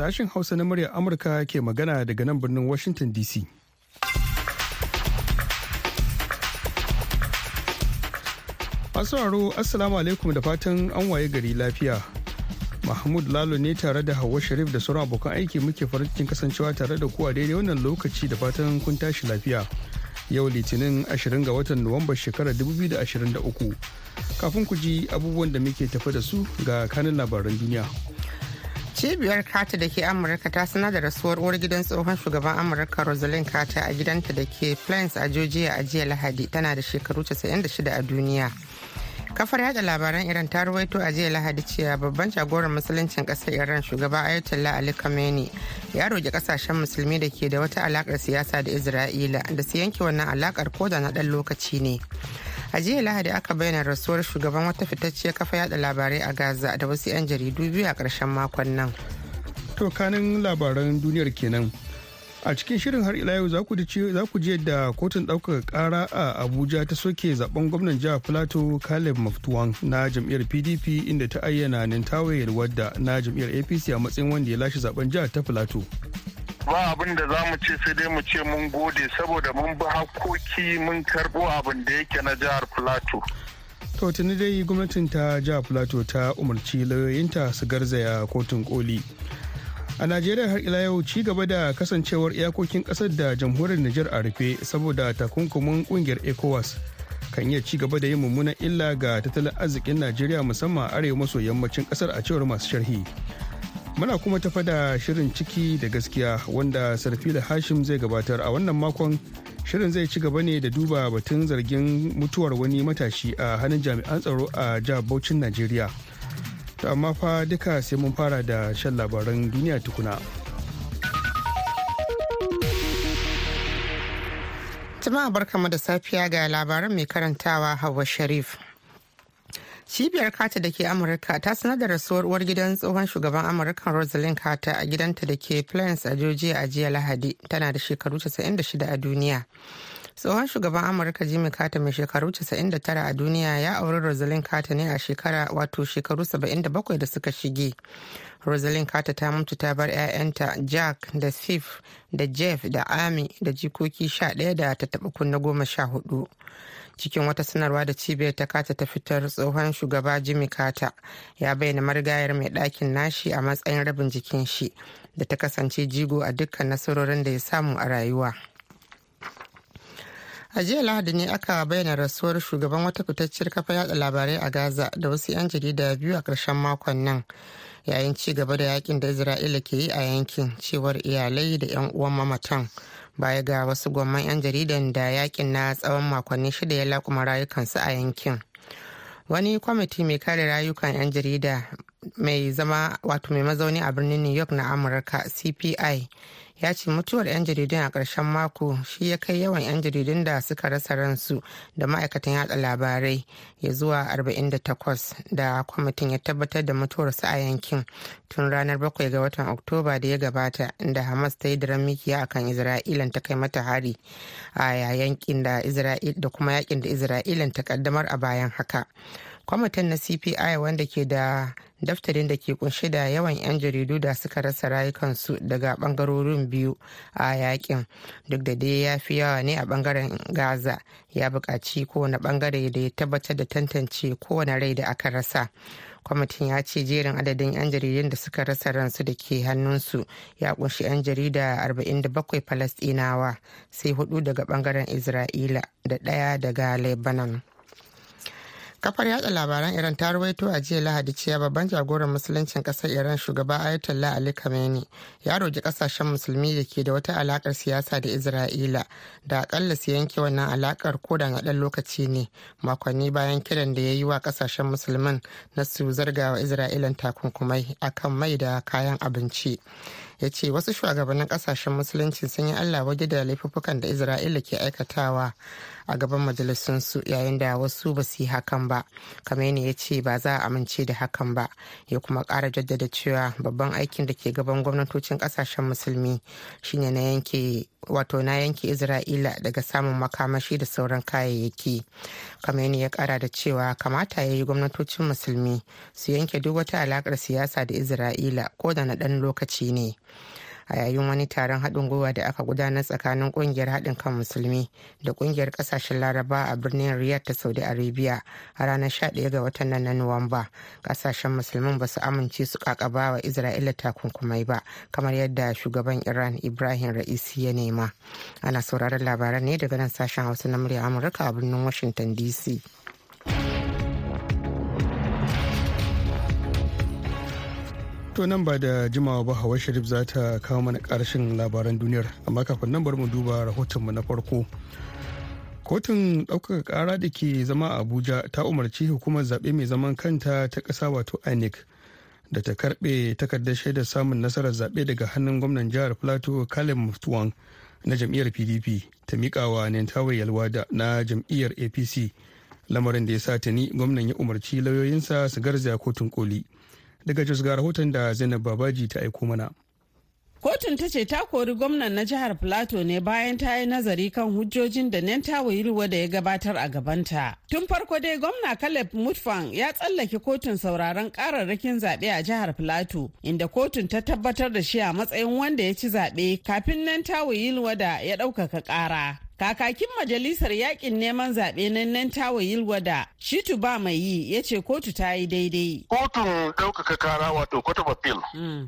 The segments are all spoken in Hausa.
sashen Hausa na muryar Amurka ke magana daga nan birnin Washington DC. Masu Assalamu alaikum da fatan an waye gari lafiya. Mahmud Lalo ne tare da Hauwa Sharif da sauran abokan aiki muke farin kasancewa tare da ku a daidai wannan lokaci da fatan kun tashi lafiya. Yau Litinin 20 ga watan Nuwamba shekarar 2023. Kafin ku ji abubuwan da muke tafi da su ga kanin labaran duniya. Cibiyar kata da ke amurka ta sanar da rasuwar uwar gidan tsohon shugaban amurka rosalind carter a gidanta da ke plains a georgia a jiya lahadi. Tana da shekaru 96 a duniya. Kafar yada labaran iran ta ruwaito a jiya lahadi cewa babban jagoran musuluncin ƙasar iran shugaba ayatollah ali khamenei ya roƙi ƙasashen musulmi da ke da wata alakar siyasa da isra'ila da su yanke wannan alakar ko da na ɗan lokaci ne. A jiya lahadi aka bayyana rasuwar shugaban wata fitacciyar kafa yada labarai a gaza da wasu 'yan jaridu biyu a ƙarshen makon nan To kanin labaran duniyar kenan. A cikin shirin har ila yau za ku ji yadda kotun ɗaukaka ƙara a Abuja ta soke zaɓen gwamnan jihar Plateau Caleb Maftuwan na jam'iyyar PDP inda ta ayyana Nintawe wadda na jam'iyyar APC a matsayin wanda ya lashe zaɓen jihar ta Plateau. Ba abin da za mu ce sai dai mu ce mun gode saboda mun bi hakoki mun karbo abin da yake na jihar plateau To tuni dai gwamnatin ta jihar Plateau ta umarci lauyoyinta su garzaya kotun koli. A Najeriya har ila yau ci gaba da kasancewar iyakokin ƙasar da jamhuriyar Nijar a rufe saboda takunkumin ƙungiyar ECOWAS kan iya ci gaba da yin mummunan illa ga tattalin arzikin Najeriya musamman arewa maso yammacin ƙasar a cewar masu sharhi. Muna kuma tafa da shirin ciki da gaskiya wanda Sarfila Hashim zai gabatar a wannan makon shirin zai ci gaba ne da duba batun zargin mutuwar wani matashi a hannun jami'an tsaro a jihar Bauchin Najeriya. To amma fa duka sai mun fara da shan labaran duniya tukuna. jama'a barkamu da safiya ga labaran mai karantawa hawa sharif cibiyar kata da ke amurka ta sanar da rasuwar uwar gidan tsohon shugaban amurka rosalind carter a gidanta da ke plains a georgia a jiya lahadi. Tana da shekaru 96 a duniya. Tsohon shugaban amurka jimmy carter mai shekaru 99 a duniya ya auri rosalind carter ne a shekara wato shekaru 77 da suka shige. Rosalind carter ta mutu ta bar 'ya'yanta jack da steve da jeff da amy da jikoki 11 da ta taba kunna goma sha huɗu cikin wata sanarwa da cibiyar ta kata ta fitar tsohon shugaba jimmy carter ya bayyana marigayar mai ɗakin nashi a matsayin rabin jikin shi da ta kasance jigo a dukkan nasarorin da ya samu a rayuwa. A jiya lahadi ne aka bayyana rasuwar shugaban wata fitacciyar kafa yada labarai a gaza da wasu 'yan jarida biyu a ƙarshen makon nan yayin ci gaba da yaƙin da isra'ila ke yi a yankin cewar iyalai da 'yan uwan mamatan. Baya ga wasu gwamman 'yan jaridan da yaƙin na tsawon makonni shida ya lakuma rayukansu a yankin. Wani kwamiti mai kare rayukan 'yan jarida mai zama wato mai mazauni a birnin new york na amurka cpi ya ce mutuwar 'yan jaridun a ƙarshen mako shi ya kai yawan 'yan jaridun da suka rasa ransu da ma'aikatan yada labarai ya zuwa 48 da kwamitin ya tabbatar da mutuwarsu a yankin tun ranar 7 ga watan oktoba da ya gabata inda hamas ta yi daren mikiya akan isra'ilan ta kai mata hari a yayin da da kuma yaƙin da isra'ilan ta kaddamar a bayan haka. Kwamitin na cpi wanda ke da daftarin da ke kunshe da yawan 'yan jaridu da suka rasa rayukansu daga ɓangarorin biyu a yaƙin duk da dai ya fi yawa ne a ɓangaren gaza ya buƙaci kowane ɓangare da ya tabbatar da tantance kowane rai da aka rasa. Kwamitin ya ce jerin adadin 'yan jaridun da suka rasa ransu da ke hannunsu ya ƙunshi 'yan jarida 47 falastinawa sai huɗu daga ɓangaren isra'ila da ɗaya daga lebanon. Kafar yada labaran iran ta rawaito a jiya lahadi cewa babban jagoran musuluncin ƙasar iran shugaba ayatollah ali khamenei ya roƙi ƙasashen musulmi da ke da wata alakar siyasa da isra'ila da akalla su yanke wannan alakar ko da ɗan lokaci ne. Makonni bayan kiran da ya yi wa ƙasashen musulmin na su zarga wa isra'ilan takunkumai akan mai da kayan abinci. Ya ce wasu shugabannin ƙasashen musulunci sun yi allah waje da laifuffukan da isra'ila ke aikatawa a gaban majalisunsu yayin da wasu ba su yi hakan ba. Kamar ya ce ba za a amince da hakan ba ya kuma kara jaddada cewa babban aikin da ke gaban gwamnatocin ƙasashen musulmi shine na yanke wato na yanke isra'ila daga samun makamashi da sauran kayayyaki. Kamar ya kara da cewa kamata ya yi gwamnatocin musulmi su yanke duk wata alakar siyasa da isra'ila ko da na ɗan lokaci ne. A yayin wani taron haɗin gwiwa da aka gudanar tsakanin ƙungiyar haɗin kan musulmi da ƙungiyar ƙasashen laraba a birnin riyadh ta saudi arabia a ranar 11 ga watan nan na nuwamba ƙasashen musulmin ba su amince su ƙaƙaba wa isra'ila takunkumai ba kamar yadda shugaban iran ibrahim ra'isi ya nema. Ana sauraron labaran ne daga nan sashen hausa na murya amurka a birnin washington dc To nan ba da jimawa ba Hawa Sharif za ta kawo mana ƙarshen labaran duniyar amma kafin nan bari mu duba rahotonmu na farko. Kotun ɗaukaka ƙara da ke zama a Abuja ta umarci hukumar zaɓe mai zaman kanta ta ƙasa wato INEC da ta karɓe takardar shaidar samun nasarar zaɓe daga hannun gwamnan jihar Plateau Caleb Muftuwan na jam'iyyar PDP ta miƙa wa Nentawe Yalwada na jam'iyyar APC lamarin da ya sa tuni gwamnan ya umarci lauyoyinsa su garzaya kotun koli. Daga jos ga rahoton da zainab babaji ta aiko mana. Kotun ta ce ta kori gwamnan na jihar plateau ne bayan ta yi nazari kan hujjojin da nenta ruwa da ya gabatar a gabanta. Tun farko dai gwamna caleb mutfang ya tsallake kotun sauraron kararrakin zaɓe a jihar plateau inda kotun ta tabbatar da shi a matsayin wanda ya ci zaɓe kafin nenta da ya ɗaukaka ƙara. Kakakin majalisar yaƙin neman zaɓe na nan tawa yilwada Shitu ba mai yi ya ce kotu ta yi daidai. Kotun ɗaukaka kara wato Court of Appeal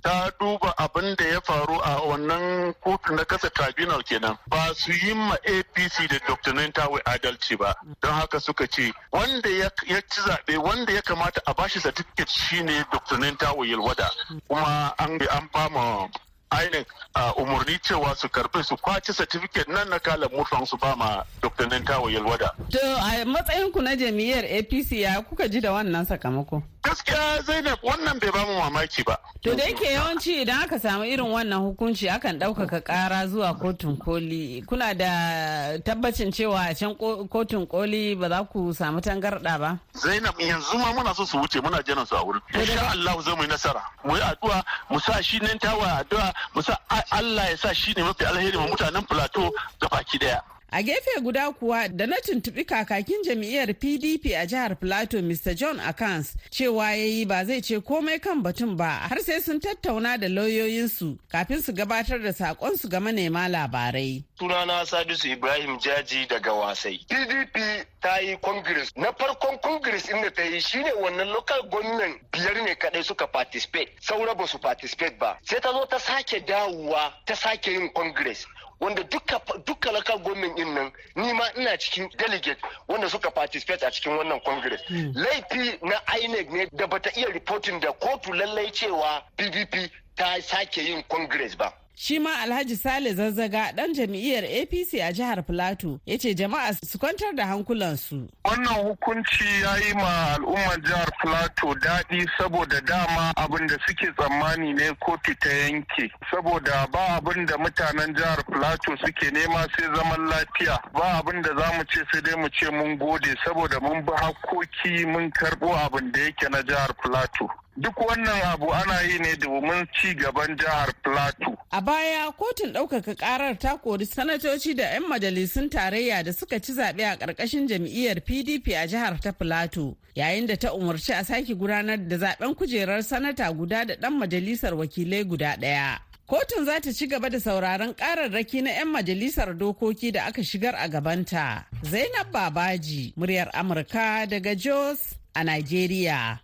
ta duba abin da ya faru a wannan kotu na kasa tribunal kenan ba su yi ma APC da Dr. Nantawe adalci ba. Don haka suka ce wanda ya ci zaɓe wanda ya kamata a bashi certificate shine Dr. Nantawe Yilwada kuma an fama INEC a umarni cewa su karɓe su kwaci certificate nan na kala murfan su ba ma Dr. Nantawa Yalwada. To a matsayin ku na jami'ar APC ya kuka ji da wannan sakamako? Gaskiya Zainab wannan bai ba mu mamaki ba. To da yake yawanci idan aka samu irin wannan hukunci akan ɗaukaka ƙara zuwa kotun koli. Kuna da tabbacin cewa a can kotun koli ba za ku samu tangarɗa ba? Zainab yanzu ma muna so su wuce muna jiran su a wurin. Insha Allah zai mu yi nasara. Mu yi addu'a mu sa shi nan tawa addu'a mu sa Allah ya sa shi ne mafi alheri ma mutanen Plateau ga baki ɗaya. A gefe guda kuwa da na tuntuɓi kakakin jam'iyyar PDP a jihar Plateau Mr. John Akans cewa ya yi ba zai ce komai kan batun ba har sai sun tattauna da lauyoyinsu kafin su gabatar da saƙonsu ga manema labarai. Sunana Sadisu Ibrahim Jaji daga Wasai. PDP ta yi congress na farkon congress inda ta yi shine wannan local government biyar ne kadai suka participate saura ba su participate ba sai ta zo ta sake dawowa ta sake yin congress wanda duka duka local government ɗin nan ni ma ina cikin delegate wanda suka participate a cikin wannan congress. Laifi na INEC ne da bata iya reporting da kotu lallai cewa PDP ta sake yin congress ba. Shi ma Alhaji Sale Zazzaga ɗan jam'iyyar APC a jihar Filato ya ce jama'a su kwantar da hankulansu. Wannan hukunci ya yi ma al'ummar jihar Filato daɗi saboda dama abin da suke tsammani ne kotu ta yanke. Saboda ba abin da mutanen jihar Filato suke nema sai zaman lafiya. Ba abin da za mu ce sai dai mu ce mun gode saboda mun bi hakkoki mun karɓo abin da yake na jihar Filato. Duk wannan abu ana yi ne domin ci gaban jihar Plateau. A baya kotun ɗaukaka ƙarar ta kori sanatoci da 'yan majalisun tarayya da suka ci zaɓe a ƙarƙashin jam'iyyar PDP a jihar ta Plateau. Yayin da ta umarci a sake gudanar da zaɓen kujerar sanata guda da ɗan majalisar wakilai guda ɗaya. Kotun za ta ci gaba da sauraron ƙararraki na 'yan majalisar dokoki da aka shigar a gabanta. Zainab Babaji, muryar Amurka daga Jos a Nigeria.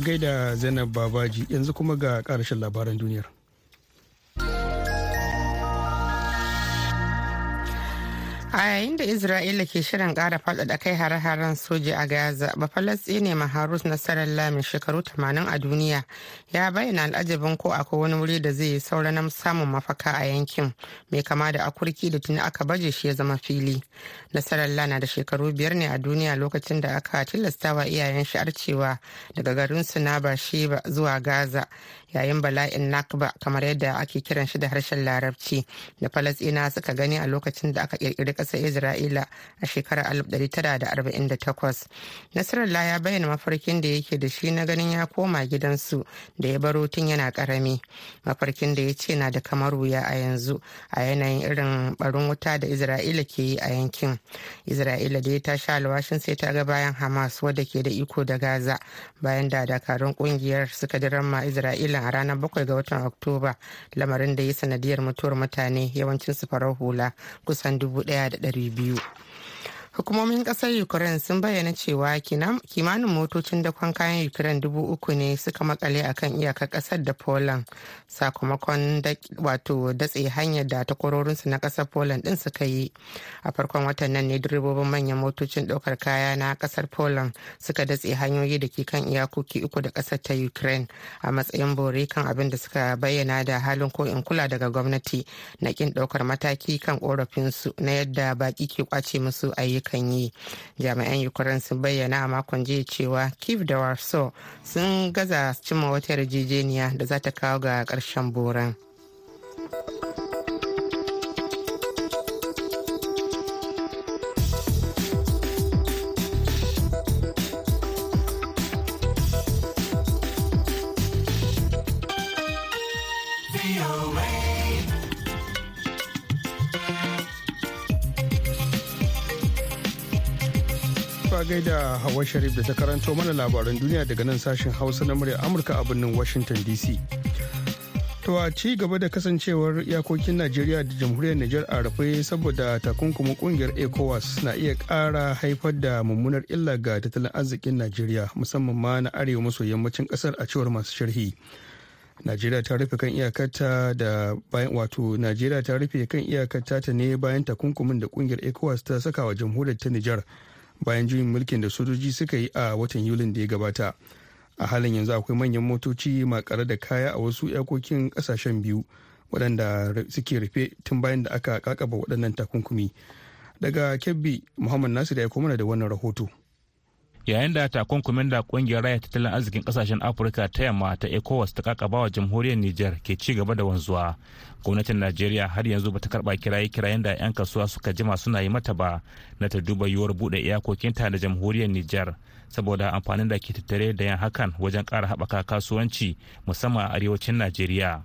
A gaida zainab babaji yanzu kuma ga karashin labaran duniyar. A yayin da isra'ila ke shirin kara faɗaɗa kai hare-haren soja a gaza ne maharus nasarar lamin shekaru 80 a duniya ya bayyana al'ajabin ko akwai wani wuri da zai yi saura na samun mafaka a yankin mai kama da akurki da tuni aka baje shi ya zama fili. Nasarar na da shekaru biyar ne a duniya lokacin da aka tilastawa iyayen shi arcewa daga garin su na bashiba zuwa gaza yayin bala'in nakba kamar yadda ake kiran shi da harshen larabci da falasina suka gani a lokacin da aka kirkiri ƙasar isra'ila a shekarar 1948 nasarallah ya bayyana mafarkin da yake da shi na ganin ya koma gidansu da ya baro tun yana ƙarami mafarkin da ya ce na da kamar wuya a yanzu a yanayin irin barin wuta da isra'ila ke yi a yankin. Isra'ila da ya tashi alwashin sai ta ga bayan hamas wadda ke da iko da gaza bayan da dakarun ƙungiyar suka diramma isra'ila a ranar 7 ga watan oktoba lamarin da ya sanadiyar mutuwar mutane yawancin su farar hula kusan 1,200 hukumomin ƙasar ukraine sun bayyana cewa kimanin motocin dakon kayan ukraine dubu uku ne suka makale a kan iyakar ƙasar da poland. Sakamakon wato datse hanyar da takwarorinsu na ƙasar poland din suka yi. A farkon watan nan ne direbobin manyan motocin ɗaukar kaya na ƙasar poland suka datse hanyoyi da ke kan iyakoki uku da ƙasar ta ukraine a matsayin bore kan abin da suka bayyana da halin ko in kula daga gwamnati na kin ɗaukar mataki kan korafinsu na yadda baki ke ƙwace musu ayyuka. Kan yi jami'an ukraine sun bayyana a makon jiya cewa kiev da warsaw sun gaza cimma wata yarjejeniya da za ta kawo ga ƙarshen boran. Gaida Hawa Sharif da ta karanto mana labaran duniya daga nan sashen Hausa na murya Amurka a birnin Washington DC. To a ci gaba da kasancewar iyakokin Najeriya da jamhuriyar Nijar a rufe saboda takunkumin ƙungiyar ECOWAS na iya ƙara haifar da mummunar illa ga tattalin arzikin Najeriya musamman ma na arewa maso yammacin ƙasar a cewar masu sharhi. Najeriya ta rufe kan iyakarta da bayan wato Najeriya ta rufe kan iyakarta ta ne bayan takunkumin da ƙungiyar ECOWAS ta saka wa jamhuriyar ta Nijar. Bayan juyin mulkin da sojoji suka yi a watan yulin da ya gabata. A halin yanzu akwai manyan motoci makare da kaya a wasu iyakokin ƙasashen biyu waɗanda suke rufe tun bayan da aka kakaba waɗannan takunkumi. Daga kebbi muhammad nasir ya mana da wannan rahoto. Yayin da takunkumin da ƙungiyar raya tattalin arzikin ƙasashen afirka ta yamma ta ecowas ta kakaba wa jamhuriyar niger ke ci gaba da wanzuwa. Gwamnatin najeriya har yanzu bata karɓa kiraye kirayen da 'yan kasuwa suka jima suna yi mata ba na ta duba yiwuwar buɗe iyakokinta da jamhuriyar niger saboda amfanin da ke tattare da yan hakan wajen kara haɓaka kasuwanci musamman a arewacin najeriya.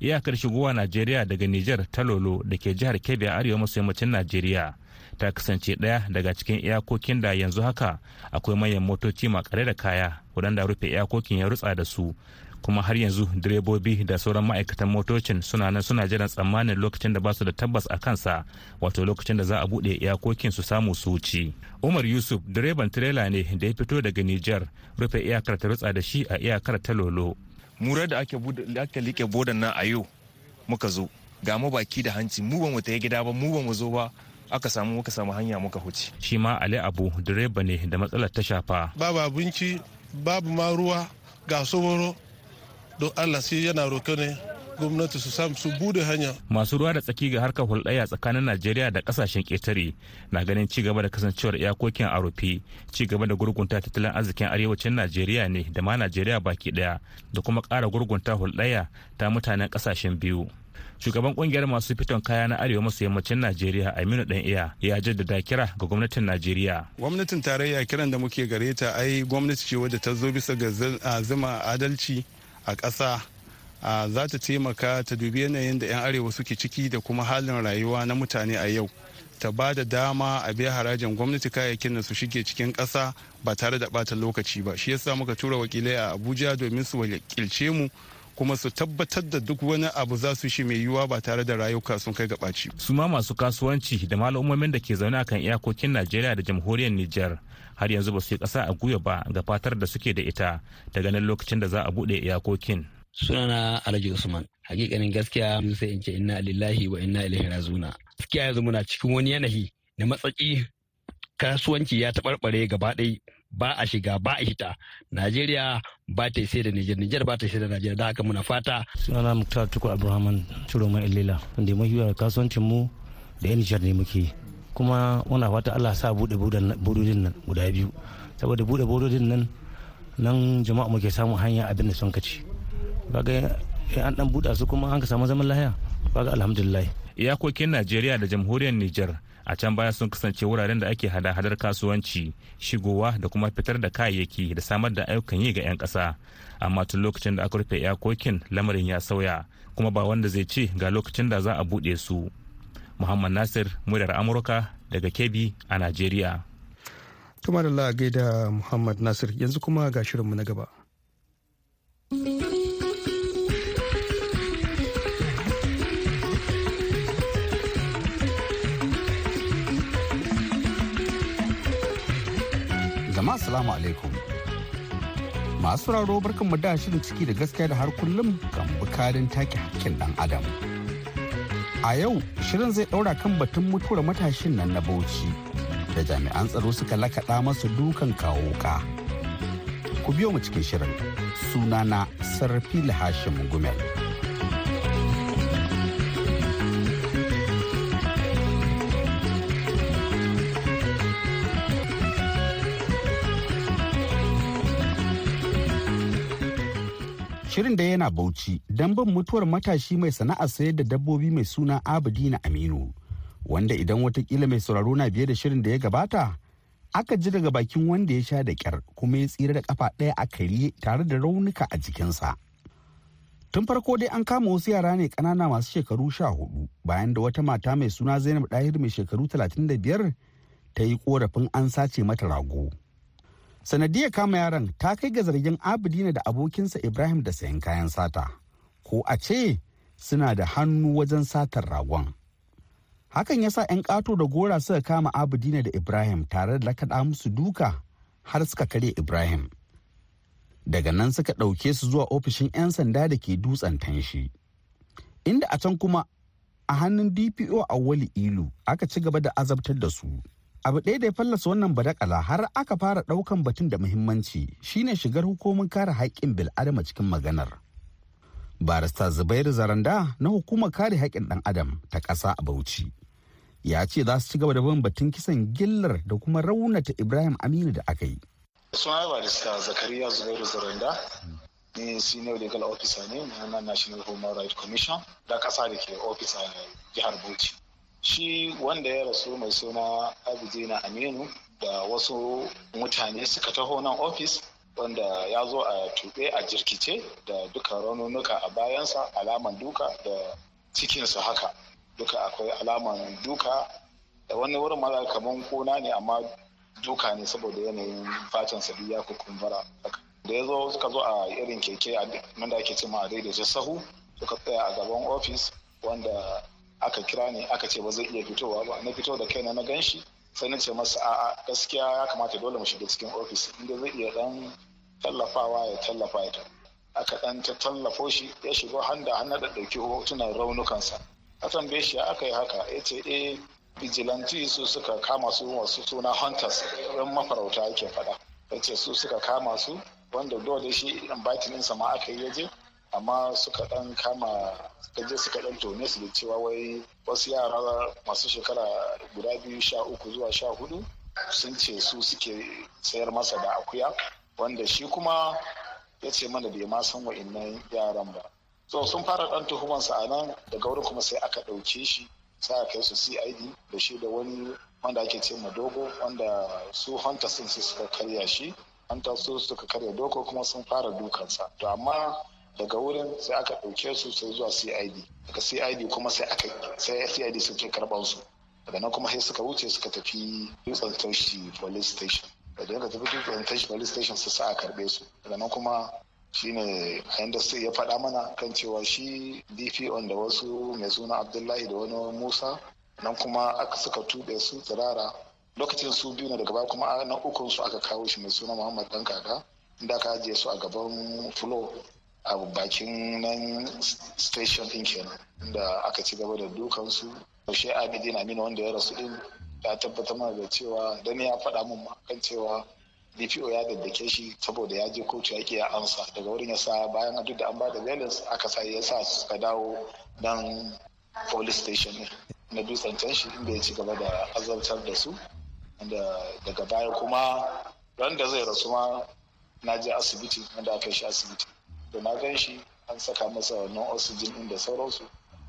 Iyakar shigowa najeriya daga niger ta lolo da ke jihar kebbi a arewa maso yammacin najeriya. Ta kasance ɗaya daga cikin iyakokin da yanzu haka akwai manyan motoci makare da kaya waɗanda rufe iyakokin ya rutsa da su. Kuma har yanzu direbobi da sauran ma'aikatan motocin suna nan suna jiran tsammanin lokacin da ba su da tabbas a kansa wato lokacin da za a buɗe iyakokin su samu su wuce. Umar yusuf direban tirela ne da ya fito daga niger rufe iyakar ta rutsa da shi a iyakar ta lolo. Mura da ake ake like bodan nan a yau muka zo ga mu baki da hanci mu ba mu ta gida ba mu ba mu zo ba. Aka samu muka samu hanya muka huce. Shi ma Ali Abu direba ne da matsalar ta shafa. Babu abinci, babu ma ruwa, ga soboro, don Allah sai yana roƙe ne gwamnati su samu su buɗe hanya. Masu ruwa da tsaki ga harkar hulɗaya tsakanin Najeriya da ƙasashen ƙetare na ganin ci gaba da kasancewar iyakokin a rufe, ci gaba da gurgunta tattalin arzikin arewacin Najeriya ne da ma Najeriya baki ɗaya da kuma ƙara gurgunta hulɗaya ta mutanen ƙasashen biyu. Shugaban ƙungiyar masu fiton kaya na arewa maso yammacin najeriya aminu dan iya ya jaddada kira ga gwamnatin najeriya. Gwamnatin tarayya kiran da muke gare ta ai gwamnati ce wadda ta zo bisa ga zama adalci a ƙasa. Za ta taimaka ta dubi yanayin da 'yan arewa suke ciki da kuma halin rayuwa na mutane a yau. Ta ba da dama a biya harajin gwamnati kayayyakin da su shige cikin ƙasa ba tare da ɓata lokaci ba. Shi yasa muka tura wakilai a abuja domin su wakilce mu kuma su tabbatar da duk wani abu za su shi mai yiwuwa ba tare da rayuka sun kai ga ɓaci. su ma masu kasuwanci da mal'ummomin da ke zaune akan iyakokin najeriya da jamhuriyar niger har yanzu ba su yi ƙasa a guya ba ga fatar da suke da ita ta ganin lokacin da za a buɗe iyakokin. sunana alhaji usman hakikanin gaskiya sai in ce inna lillahi wa inna ilaihi razuna gaskiya yanzu muna cikin wani yanayi da matsaki kasuwanci ya taɓarɓare gaba ɗaya ba a shiga ba a hita. Najeriya ba ta sai da nijar nijar ba ta sai da najeriya. Da haka muna fata. Sunana muktar tukur abrahaman ciro mai illila wanda mafi kasuwancin mu da yan nijar ne muke kuma muna fata allah sa buɗe bododin nan guda biyu. Saboda buɗe bododin nan nan jama'a muke samun hanya abin da sun kaci kaga an dan buɗa su kuma an ka samu zaman lahiya kaga alhamdulillah. Iyakokin najeriya da jamhuriyar nijar a can baya sun kasance wuraren da ake hada-hadar kasuwanci shigowa da kuma fitar da kayayyaki da samar da ayyukan yi ga 'yan ƙasa. Amma tun lokacin da aka rufe iyakokin lamarin ya sauya kuma ba wanda zai ce ga lokacin da za a buɗe su. Muhammad nasir muryar amurka daga kebbi a najeriya. Tuma da gaida muhammad nasir yanzu kuma ga shirinmu na gaba. Jama'a salamu alaikum. Masu raro barkan mu da shirin ciki da gaskiya da har kullum kan bukarin take hakkin dan adam. A yau shirin zai daura kan batun mutuwar matashin nan na bauchi da jami'an tsaro suka lakaɗa masa dukan kawo ka ku biyo mu cikin shirin. Sunana sarrafi hashim gumel. Shirin da yana bauchi don bin mutuwar matashi mai sana'ar sayar da dabbobi mai suna Abidina Aminu. Wanda idan wataƙila mai sauraro na biye da shirin da ya gabata, aka ji daga bakin wanda ya sha da kyar kuma ya tsira da kafa ɗaya a kariye tare da raunuka a jikinsa. Tun farko dai an kama wasu yara ne ƙanana masu shekaru sha huɗu bayan da wata mata mai suna Zainab Dahir mai shekaru talatin da biyar ta yi korafin an sace mata rago. Sanadiyar kama yaran ta kai ga zargin abidina da abokinsa ibrahim da sayan kayan sata. Ko a ce suna da hannu wajen satar ragon. Hakan ya sa 'yan ƙato da gora suka kama abidina da ibrahim tare da lakaɗa musu duka har suka karya ibrahim. Daga nan suka ɗauke su zuwa ofishin 'yan sanda da ke dutsen tanshi inda a can kuma a hannun dpo a wali ilu aka ci gaba da azabtar da su. Abu ɗaya da ya fallasa wannan badakala har aka fara ɗaukan batun da muhimmanci shine shigar hukumin kare haƙƙin bil'adama cikin maganar. Barista zubairu zaranda na hukumar kare haƙƙin ɗan adam ta ƙasa a bauchi ya ce za su ci gaba da bin batun kisan gillar da kuma raunata ibrahim aminu da aka yi. Suna barista zakariya zubairu zaranda ni senior legal officer ne na national human rights commission da ƙasa da ke ofis a jihar bauchi. Shi wanda ya rasu mai suna abidina aminu da wasu mutane suka taho nan ofis wanda ya zo a tuɓe a jirkice da duka raununuka a bayansa alaman duka da cikinsa haka. Duka akwai alaman duka. Da wani wurin mara kamar kona ne amma duka ne saboda yanayin fatansa duk ya kukumbura da ya zo suka zo a irin keke nan da ake cima a daidaita sahu suka tsaya a gaban ofis wanda aka kira ni aka ce ba zai iya fitowa ba. Na fito da kaina na gan shi sai na ce masa a'a gaskiya ya kamata dole mu shiga cikin ofis inda zai iya dan tallafawa ya tallafa ya aka dan ta tallafo shi ya shigo handa hannu da ɗauki hotunan raunukansa. A tambaye shi aka yi haka? Ya ce eh vigilante su suka kama su wasu suna hunters ɗan mafarauta yake faɗa. Ya ce su suka kama su wanda dole shi inviting ɗinsa ma aka yi ya je amma suka dan kama je suka dan tone su da cewa wai wasu yara masu shekara guda biyu sha uku zuwa sha huɗu sun ce su suke sayar masa da akuya wanda shi kuma ya ce mana bai ma san wa'innan yaran ba. So sun fara dan tuhumansa a nan daga wurin kuma sai aka ɗauke shi sai aka kai su cid da shi da wani wanda ake ce ma dogo wanda su hunter sun suka karya shi. Hunter su suka karya dogo kuma sun fara dukansa. To amma daga wurin sai aka ɗauke su sai zuwa cid daga cid kuma sai aka sai cid suke karɓar su. Daga nan kuma sai suka wuce suka tafi dutsen tashi police station. Da daga tafi dutsen tashi police station su sa a karɓe su. Daga nan kuma shine a yanda sai ya faɗa mana kan cewa shi dpo da wasu mai suna abdullahi da wani musa nan kuma aka suka tuɓe su tsirara. Lokacin su biyu ne daga baya kuma na ukun su aka kawo shi mai suna muhammad dan kaka inda aka ajiye su a gaban fulo a bakin nan station din kenan inda aka ci gaba da dukansu. Yaushe abidin amina wanda ya rasu din ya tabbatar mana da cewa dan ya faɗa min kan cewa dpo ya daddake shi saboda ya je kotu ya ya amsa. Daga wurin ya sa bayan duk da an ba da aka sa ya sa suka dawo dan police station ne na dutsen shi inda ya ci gaba da azabtar da su. Daga baya kuma ran da zai rasu ma na je asibiti wanda aka shi asibiti. Da na gan shi an saka masa wannan oxygen din da sauransu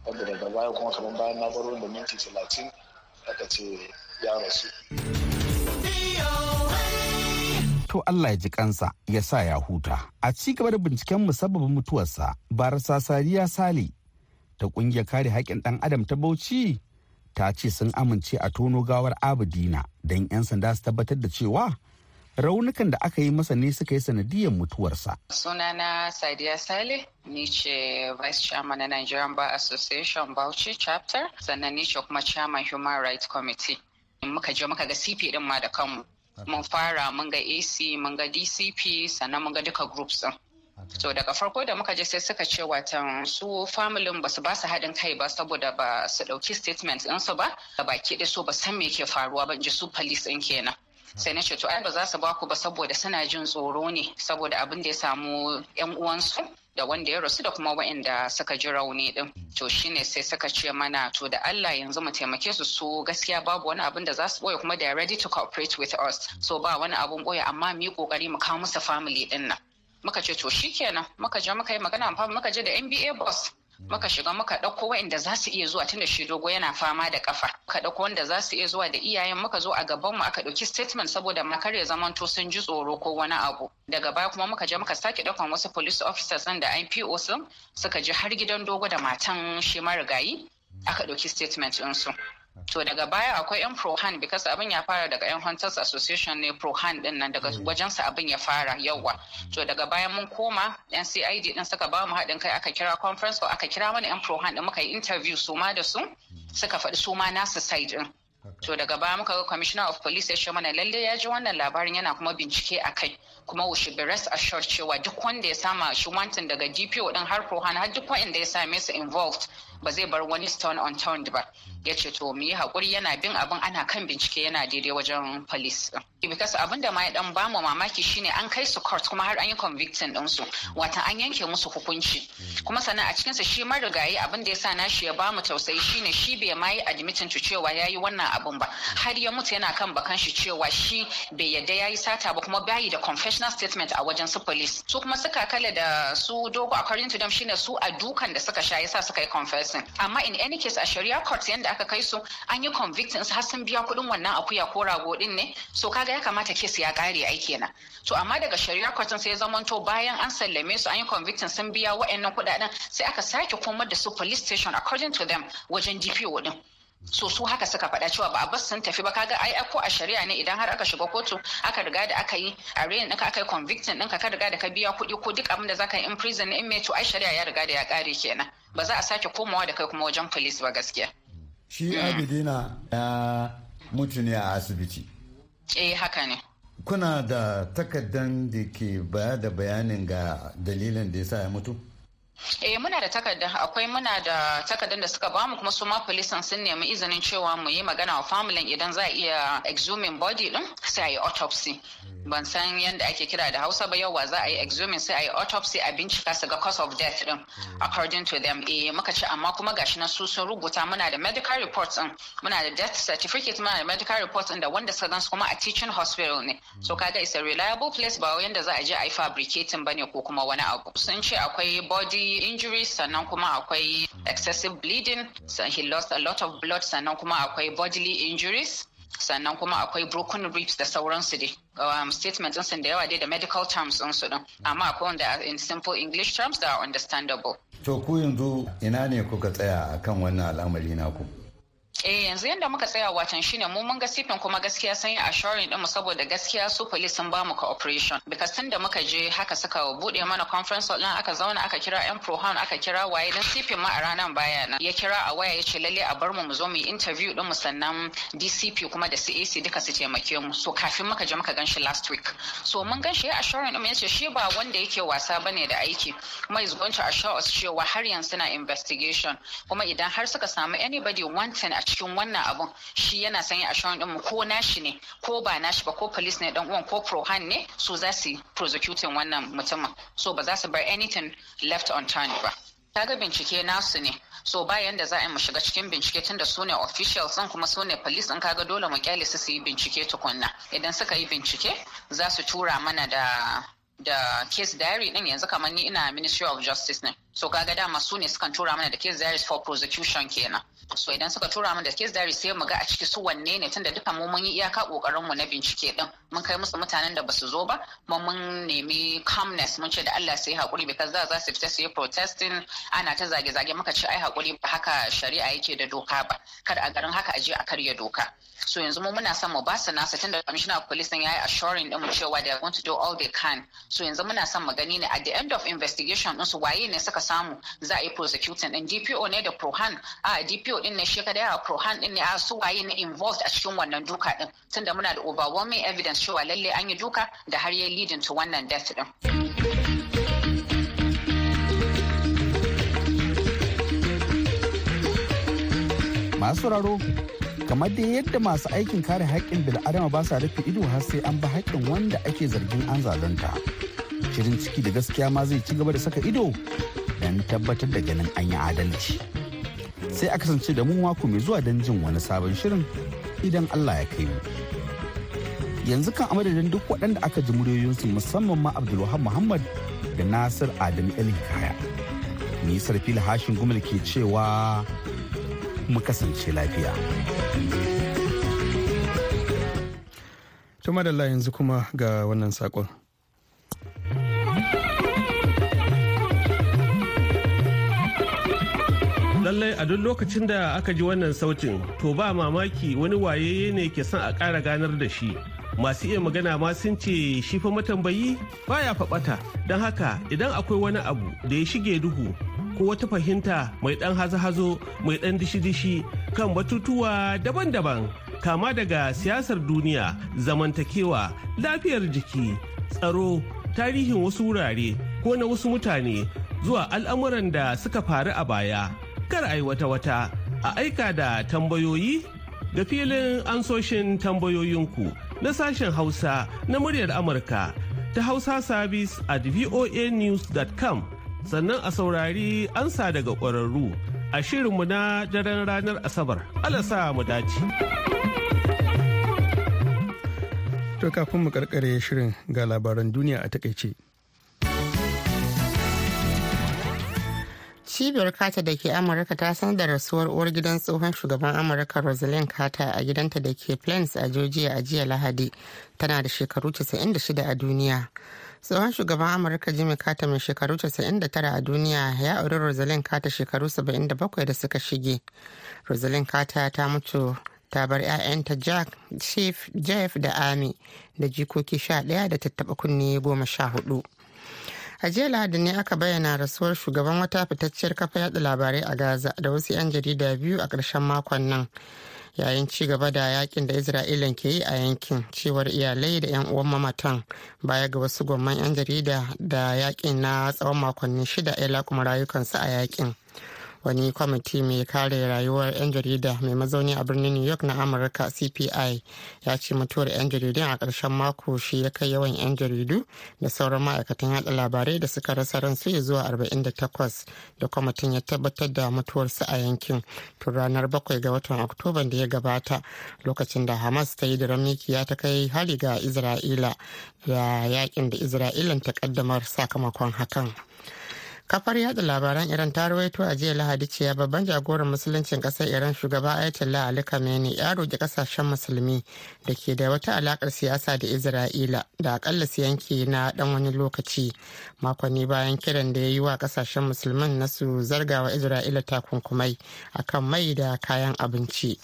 wanda daga baya kuma kamar bayan na baro da minti talatin aka ce ya rasu. To Allah ya ji kansa ya sa ya huta. A ci gaba da binciken musabbabin mutuwarsa, barasa Sariya Sale ta ƙungiyar kare haƙƙin ɗan adam ta Bauchi ta ce sun amince a tono gawar Abidina don 'yan sanda su tabbatar da cewa raunukan da aka yi masa ne suka yi sanadiyar mutuwarsa. Sunana Sadiya Sale, ni ce Vice Chairman na Nigerian Bar Association Bauchi Chapter, sannan ni ce kuma Chairman Human Rights Committee. Muka je muka ga CP din ma da kanmu. Mun fara mun ga AC, mun ga DCP, sannan mun ga duka groups din. To daga farko da muka je sai suka ce watan su familin ba su ba su haɗin kai ba saboda ba su ɗauki statement ɗinsu ba, da baki ɗaya so ba san me ke faruwa ba ji su police ɗin kenan. Sai na ce to ai ba za su baku ba saboda suna jin tsoro ne saboda abin da ya samu yan uwansu da wanda ya rasu da kuma waɗanda suka ji rauni din to shine sai suka ce mana to da Allah yanzu mu taimake su su gaskiya babu wani abin da za su ɓoye kuma they are ready to cooperate with us. So ba wani abun ɓoye amma mu yi ƙoƙari mu kawo musu family ɗin nan. Muka ce to shikenan. Muka je muka yi magana muka je da NBA boss. Muka shiga muka ɗauko waɗanda za su iya zuwa tunda shi dogo yana fama da kafa muka ɗauko wanda za su iya zuwa da iyayen muka zo a gaban mu aka ɗauki statement saboda makar ya zamanto sun ji tsoro ko wani abu. Daga baya kuma muka je muka sake ɗaukan wasu police officers ɗin da IPO sun suka je har gidan dogo da matan shi marigayi aka ɗauki statement ɗinsu. To daga baya akwai yan prohan because abin ya fara daga yan hunters association ne prohan ɗin nan daga wajensa abin ya fara yawa to daga baya mun koma yan cid din suka ba mu haɗin kai aka kira conference ko aka kira mana yan prohan din muka yi interview su ma da su suka faɗi su ma nasu side din to daga baya muka ga commissioner of police ya ce mana lalle ya ji wannan labarin yana kuma bincike a kai. Kuma we should be rest assured cewa duk wanda ya sama shi wantin daga dpo din har prohan har duk wanda ya same su involved ba zai bar wani stone unturned ba. Ya ce to mu yi haƙuri yana bin abin ana kan bincike yana daidai wajen police din because abin da ma ya dan ba mu mamaki shine an kai su court kuma har an yi convicting din su wata an yanke musu hukunci. Kuma sannan a cikinsa shi marigayi abin da ya sa nashi ya ba mu tausayi shine shi bai ma yi admitting to cewa ya yi wannan abin ba. Har ya mutu yana kan bakan shi cewa shi bai yadda ya yi sata ba kuma bayi da confessional statement a wajen su police. Su kuma suka kala da su dogo according to them shine su a dukan da suka sha yasa suka yi confessing amma in any case a shari'a court yanda aka kai su an yi convicting har sun biya kuɗin wannan akuya ko rago din ne. So kaga ya kamata kes ya kare ai kenan. To amma daga shari'a court sai zamanto bayan an sallame su an yi convicting sun biya wa'annan kuɗaɗen sai aka sake komar da su police station according to them wajen DPO din so su haka suka faɗa cewa ba a bas sun tafi ba kaga ai ko a shari'a ne idan har aka shiga kotu aka riga da aka yi a rain ɗinka aka yi convicting ɗinka ka riga da ka biya kuɗi ko duk abin da za ka yi in prison in mai to ai shari'a ya riga da ya ƙare kenan ba za a sake komawa da kai kuma wajen police ba gaskiya. shi abidina ya mutu ne a asibiti. eh haka ne. kuna da takardan da ke baya da bayanin ga dalilin da ya sa ya mutu? Eh muna da takarda. Akwai muna da takardar da suka ba mu kuma su ma polisan sun nemi izinin cewa mu yi magana wa familin idan za a iya exhuming body din sai a yi autopsy. Ban san yadda ake kira da hausa ba yawa za a yi exhuming sai a yi autopsy a bincika su ga cause of death din according to them. Eh muka ce amma kuma gashi na su sun rubuta muna da medical reports din. Muna da death certificate muna da medical reports din da wanda suka gansu kuma a teaching hospital ne. So kaga is a reliable place ba yanda za a je a yi fabricating ba ne ko kuma wani abu. Sun ce akwai body injuries sannan kuma akwai excessive bleeding so he lost a lot of blood sannan kuma akwai bodily injuries sannan kuma akwai broken ribs da sauransu dai. Um, statement ɗinsu da yawa dai da medical terms ɗinsu ɗin. Amma akwai wanda in simple english terms that are understandable. To ku yanzu ina ne kuka tsaya akan wannan al'amari naku? Eh yanzu yadda muka tsaya watan shine mu mun ga sifin kuma gaskiya sun yi assuring din mu saboda gaskiya su police sun ba mu cooperation. Because tun da muka je haka suka buɗe mana conference din aka zauna aka kira yan prohan aka kira waye dan sifin ma a ranar baya nan. Ya kira a waya ya ce lalle a bar mu mu zo mu interview din mu sannan DCP kuma da CAC duka su taimake mu. So kafin muka je muka gan shi last week. So mun gan shi ya assuring din ya ce shi ba wanda yake wasa ba ne da aiki. Kuma is going to assure us cewa har yanzu na investigation. Kuma idan har suka samu anybody wanting a cikin wannan abun shi yana sanya assurance din mu ko nashi ne ko ba nashi ba ko police ne dan uwan ko prohan ne so za su prosecuting wannan mutumin. So ba za su bar anything left unturned ba. Kaga bincike nasu ne. So bayan da za a mu shiga cikin bincike tunda su ne officials din kuma su ne police in kaga dole mu ƙyale su su yi bincike tukunna. Idan suka yi bincike za su tura mana da da case diary din yanzu kamar ni ina ministry of justice ne. So kaga dama su ne sukan tura mana da case diaries for prosecution kenan. So idan suka tura mana da case diary sai mu ga a ciki su wanne ne tunda duka mu mun yi iyaka ƙoƙarin mu na bincike din. Mun kai musu mutanen da ba su zo ba mun mun nemi calmness mun ce da Allah sai haƙuri because za za su fita su yi protesting. Ana ta zage zage muka ce ai haƙuri ba haka shari'a yake da doka ba. Kada a garin haka a a karya doka. So yanzu mu muna son mu ba su nasa tunda commissioner of police din yayi assuring din mu cewa they are going to do all they can. So yanzu muna son mu gani ne at the end of investigation din su waye ne suka samu za a yi prosecuting din DPO ne da Prohan a DPO din ne shi kada ya Prohan din ne a su waye ne involved a cikin wannan duka din tunda muna da overwhelming evidence cewa lalle an yi duka da har ya leading to wannan death din. Masu sauraro kamar da yadda masu aikin kare haƙƙin bil'adama ba sa rufe ido har sai an ba haƙƙin wanda ake zargin an zalunta. Shirin ciki da gaskiya ma zai ci gaba da saka ido don tabbatar da ganin an yi adalci. Sai a kasance da mu mako mai zuwa don jin wani sabon shirin idan Allah ya kai mu. Yanzu kan amadadin duk waɗanda aka ji muryoyinsu musamman ma Abdulwahab Muhammad da Nasir Adamu El Hikaya. Ni Sarfila Hashin Gumal ke cewa mu kasance lafiya. Tuma da yanzu kuma ga wannan saƙon. Lallai a duk lokacin da aka ji wannan sautin to ba mamaki wani waye ne ke son a ƙara ganar da shi. Masu iya magana ma sun ce shi fa matambayi baya faɓata. Don haka idan akwai wani abu da ya shige duhu ko wata fahimta mai ɗan hazo-hazo mai ɗan dishi-dishi kan batutuwa daban-daban kama daga siyasar duniya zamantakewa lafiyar jiki tsaro tarihin wasu wurare ko na wasu mutane zuwa al'amuran da suka faru a baya. Kar a yi wata-wata a aika da tambayoyi ga filin ansoshin tambayoyinku na sashen hausa na muryar amurka ta hausa service at voanews.com sannan a saurari ansa daga ƙwararru a shirinmu na daren ranar asabar. Alasa mu dace. To kafin mu karkare shirin ga labaran duniya a taƙaice. Cibiyar kata da ke amurka ta sanar da rasuwar uwar gidan tsohon shugaban amurka rosalind carter a gidanta da ke plains a georgia a jiya lahadi. Tana da shekaru 96 a duniya. Tsohon shugaban amurka jimmy carter mai shekaru 99 a duniya ya auri rosalind carter shekaru 77 da suka shige. Rosalind carter ta mutu ta bar 'ya'yanta jack chief jeff da amy da jikoki 11 da tattaba kunne goma sha huɗu a jiya lahadi ne aka bayyana rasuwar shugaban wata fitacciyar kafa yada labarai a gaza da wasu 'yan jarida biyu a ƙarshen makon nan yayin ci gaba da yaƙin da isra'ilan ke yi a yankin cewar iyalai da 'yan uwan mamatan. Baya ga wasu gwamman 'yan jarida da yaƙin na tsawon makonni shida ya lakuma rayukansu a yaƙin wani kwamiti mai kare rayuwar 'yan jarida mai mazauni a birnin new york na amurka cpi ya ce mutuwar 'yan jaridun a ƙarshen mako shi ya kai yawan 'yan jaridu da sauran ma'aikatan yada labarai da suka rasa ransu zuwa 48 da kwamitin ya tabbatar da mutuwarsu a yankin tun ranar 7 ga watan oktoba da ya gabata lokacin da hamas ta yi da ramikiya ta kai hari ga isra'ila da yaƙin da isra'ilan ta kaddamar sakamakon hakan. Kafar yada labaran iran ta rawaito a jiya lahadi cewa babban jagoran musuluncin ƙasar iran shugaba ayatollah ali khamenei ya roƙi ƙasashen musulmi da ke da wata alakar siyasa da isra'ila da akalla su yanke na dan wani lokaci. Makonni bayan kiran da ya yi wa ƙasashen musulmin na su zargawa isra'ila takunkumai akan mai da kayan abinci.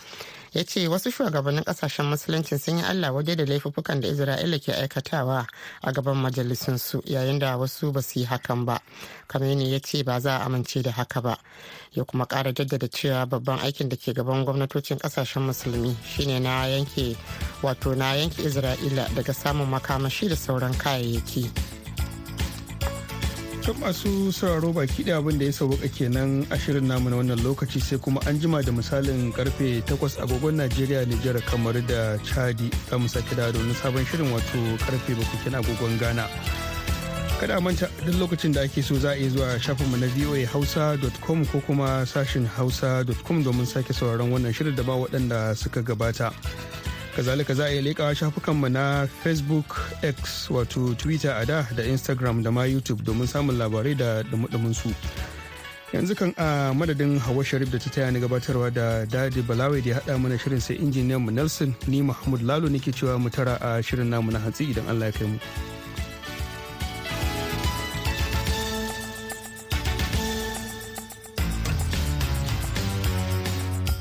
Ya ce wasu shugabannin ƙasashen musulunci sun yi allah waje da laifuffukan da isra'ila ke aikatawa a gaban majalisunsu yayin da wasu ba su yi hakan ba. Kameni ya ce ba za a amince da haka ba ya kuma kara jaddada cewa babban aikin da ke gaban gwamnatocin ƙasashen musulmi shine na yanke wato na yanke isra'ila daga samun makamashi da sauran kayayyaki. Tun masu sauraro baki da abin da ya sauka kenan a shirin namu na wannan lokaci sai kuma an jima da misalin ƙarfe 8 agogon Najeriya Nijar kamar da Chadi za mu da wani sabon shirin wato ƙarfe 7 kenan agogon Ghana. Kada manta duk lokacin da ake so za a iya zuwa shafinmu na voahausa.com ko kuma sashin hausa.com domin sake sauraron wannan shirin da ba waɗanda suka gabata. Kazalika za a iya leƙawa shafukanmu na facebook x wato twitter a da da instagram da ma youtube domin samun labarai da dumudumin su yanzu kan a madadin hawa sharif da ta taya ni gabatarwa da daɗi balawai da ya haɗa mana shirin sai injiniyan mu nelson ni mahmud lalo nake cewa mu tara a shirin namu na hatsi idan allah ya kai mu.